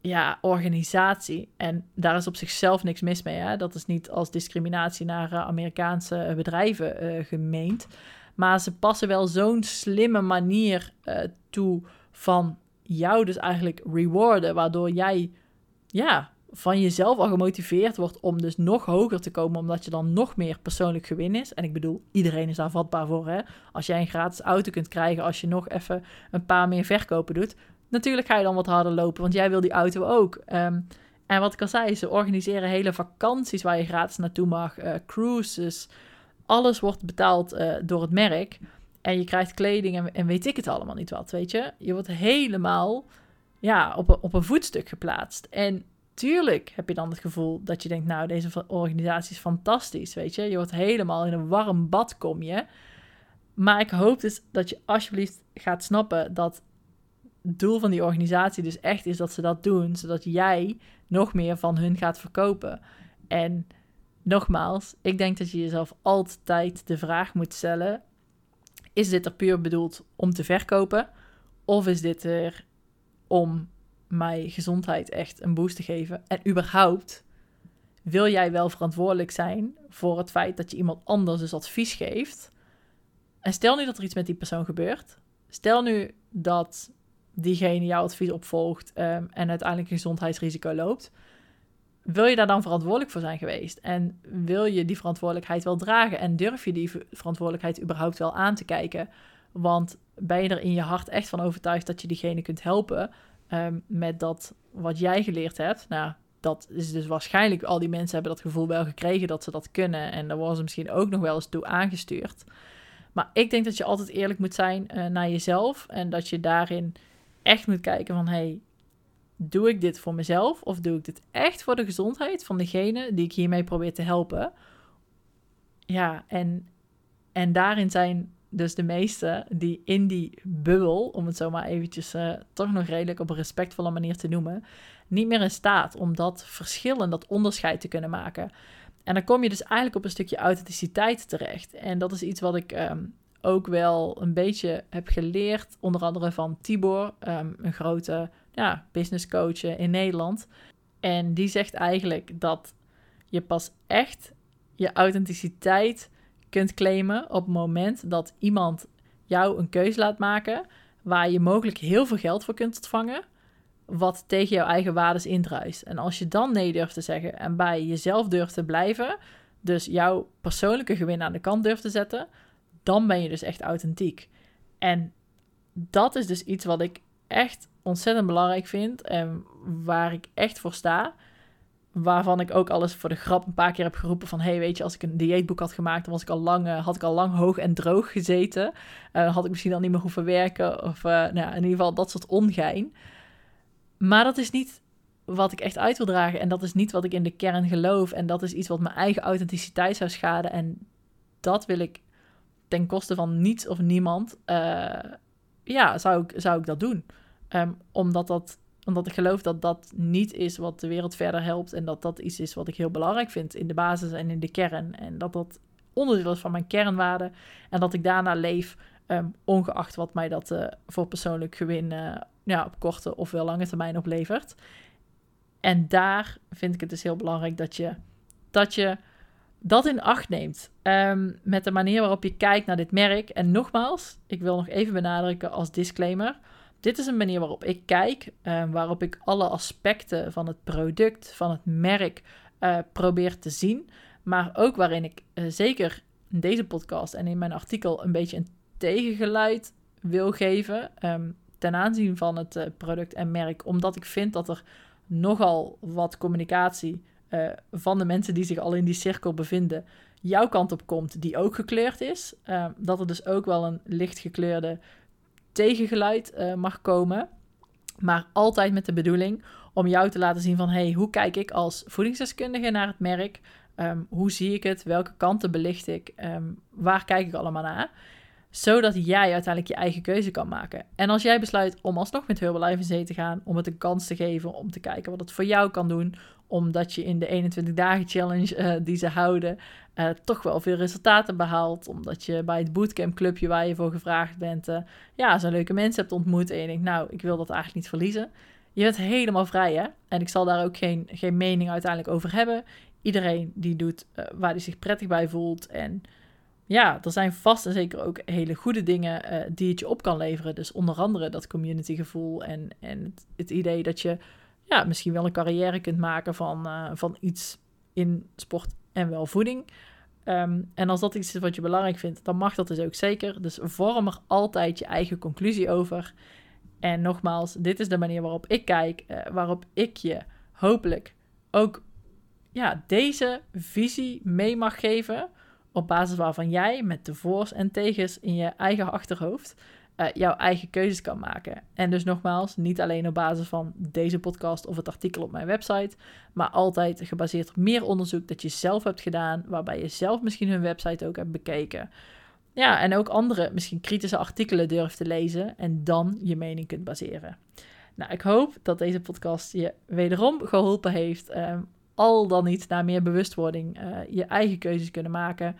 ja, organisatie. En daar is op zichzelf niks mis mee. Hè? Dat is niet als discriminatie naar uh, Amerikaanse eh, bedrijven uh, gemeend. Maar ze passen wel zo'n slimme manier toe van jou dus eigenlijk rewarden. Waardoor jij ja, van jezelf al gemotiveerd wordt om dus nog hoger te komen, omdat je dan nog meer persoonlijk gewin is. En ik bedoel, iedereen is daar vatbaar voor. Hè? Als jij een gratis auto kunt krijgen, als je nog even een paar meer verkopen doet, natuurlijk ga je dan wat harder lopen, want jij wil die auto ook. Um, en wat ik al zei, ze organiseren hele vakanties waar je gratis naartoe mag, uh, cruises. Alles wordt betaald uh, door het merk. En je krijgt kleding en, en, weet ik het allemaal niet wat, weet je. Je wordt helemaal ja, op, een, op een voetstuk geplaatst. En tuurlijk heb je dan het gevoel dat je denkt, nou, deze organisatie is fantastisch, weet je. Je wordt helemaal in een warm bad kom je. Maar ik hoop dus dat je alsjeblieft gaat snappen dat het doel van die organisatie dus echt is dat ze dat doen, zodat jij nog meer van hun gaat verkopen. En nogmaals, ik denk dat je jezelf altijd de vraag moet stellen: is dit er puur bedoeld om te verkopen? Of is dit er om mij gezondheid echt een boost te geven? En überhaupt, wil jij wel verantwoordelijk zijn voor het feit dat je iemand anders dus advies geeft? En stel nu dat er iets met die persoon gebeurt. Stel nu dat diegene jouw advies opvolgt um, en uiteindelijk een gezondheidsrisico loopt. Wil je daar dan verantwoordelijk voor zijn geweest? En wil je die verantwoordelijkheid wel dragen? En durf je die verantwoordelijkheid überhaupt wel aan te kijken? Want ben je er in je hart echt van overtuigd dat je diegene kunt helpen um, met dat wat jij geleerd hebt? Nou, dat is dus waarschijnlijk, al die mensen hebben dat gevoel wel gekregen dat ze dat kunnen. En daar worden ze misschien ook nog wel eens toe aangestuurd. Maar ik denk dat je altijd eerlijk moet zijn uh, naar jezelf. En dat je daarin echt moet kijken van... Hey, doe ik dit voor mezelf? Of doe ik dit echt voor de gezondheid van degene die ik hiermee probeer te helpen? Ja, en, en daarin zijn dus de meesten die in die bubbel, om het zo maar eventjes uh, toch nog redelijk op een respectvolle manier te noemen, niet meer in staat om dat verschil en dat onderscheid te kunnen maken. En dan kom je dus eigenlijk op een stukje authenticiteit terecht. En dat is iets wat ik um, ook wel een beetje heb geleerd, onder andere van Tibor, um, een grote ja, business coach in Nederland. En die zegt eigenlijk dat je pas echt je authenticiteit kunt claimen op het moment dat iemand jou een keuze laat maken waar je mogelijk heel veel geld voor kunt ontvangen, wat tegen jouw eigen waardes indruist. En als je dan nee durft te zeggen en bij jezelf durft te blijven, dus jouw persoonlijke gewin aan de kant durft te zetten, dan ben je dus echt authentiek. En dat is dus iets wat ik echt ontzettend belangrijk vind en waar ik echt voor sta. Waarvan ik ook alles voor de grap een paar keer heb geroepen van... hey, weet je, als ik een dieetboek had gemaakt... dan was ik al lang, uh, had ik al lang hoog en droog gezeten. Uh, had ik misschien al niet meer hoeven werken. Of uh, nou, in ieder geval dat soort ongein. Maar dat is niet wat ik echt uit wil dragen. En dat is niet wat ik in de kern geloof. En dat is iets wat mijn eigen authenticiteit zou schaden. En dat wil ik ten koste van niets of niemand. Ja, zou ik, zou ik dat doen. Um, omdat, dat, omdat ik geloof dat dat niet is wat de wereld verder helpt. En dat dat iets is wat ik heel belangrijk vind in de basis en in de kern. En dat dat onderdeel is van mijn kernwaarden. En dat ik daarna leef, um, ongeacht wat mij dat uh, voor persoonlijk gewin uh, ja, op korte of wel lange termijn oplevert. En daar vind ik het dus heel belangrijk dat je dat, je dat in acht neemt. Um, met de manier waarop je kijkt naar dit merk. En nogmaals, ik wil nog even benadrukken als disclaimer. Dit is een manier waarop ik kijk, um, waarop ik alle aspecten van het product, van het merk uh, probeer te zien. Maar ook waarin ik uh, zeker in deze podcast en in mijn artikel een beetje een tegengeluid wil geven um, ten aanzien van het uh, product en merk. Omdat ik vind dat er nogal wat communicatie van de mensen die zich al in die cirkel bevinden, jouw kant op komt, die ook gekleurd is. Uh, dat er dus ook wel een licht gekleurde tegengeluid uh, mag komen. Maar altijd met de bedoeling om jou te laten zien van... hey, hoe kijk ik als voedingsdeskundige naar het merk? Um, hoe zie ik het? Welke kanten belicht ik? Um, waar kijk ik allemaal naar? Zodat jij uiteindelijk je eigen keuze kan maken. En als jij besluit om alsnog met Herbalife in zee te gaan, om het een kans te geven, om te kijken wat het voor jou kan doen, omdat je in de 21 dagen challenge uh, die ze houden uh, toch wel veel resultaten behaalt, omdat je bij het bootcamp clubje waar je voor gevraagd bent, uh, ja, zo'n leuke mensen hebt ontmoet en je denkt, nou, ik wil dat eigenlijk niet verliezen. Je bent helemaal vrij, hè? En ik zal daar ook geen, geen mening uiteindelijk over hebben. Iedereen die doet waar hij zich prettig bij voelt en ja, er zijn vast en zeker ook hele goede dingen die het je op kan leveren. Dus onder andere dat community gevoel en, en het, het, idee dat je ja, misschien wel een carrière kunt maken van, uh, van iets in sport en wel voeding. Um, en als dat iets is wat je belangrijk vindt, dan mag dat dus ook zeker. Dus vorm er altijd je eigen conclusie over. En nogmaals, dit is de manier waarop ik kijk, uh, waarop ik je hopelijk ook ja, deze visie mee mag geven op basis waarvan jij met de voor's en tegens in je eigen achterhoofd uh, jouw eigen keuzes kan maken. En dus nogmaals, niet alleen op basis van deze podcast of het artikel op mijn website, maar altijd gebaseerd op meer onderzoek dat je zelf hebt gedaan, waarbij je zelf misschien hun website ook hebt bekeken. Ja, en ook andere, misschien kritische artikelen durft te lezen en dan je mening kunt baseren. Nou, ik hoop dat deze podcast je wederom geholpen heeft. Um, al dan niet naar meer bewustwording uh, je eigen keuzes kunnen maken.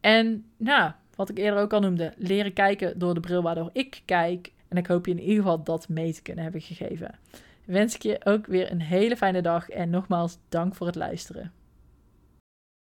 En nou, wat ik eerder ook al noemde, leren kijken door de bril waardoor ik kijk. En ik hoop je in ieder geval dat mee te kunnen hebben gegeven. Wens ik je ook weer een hele fijne dag en nogmaals dank voor het luisteren.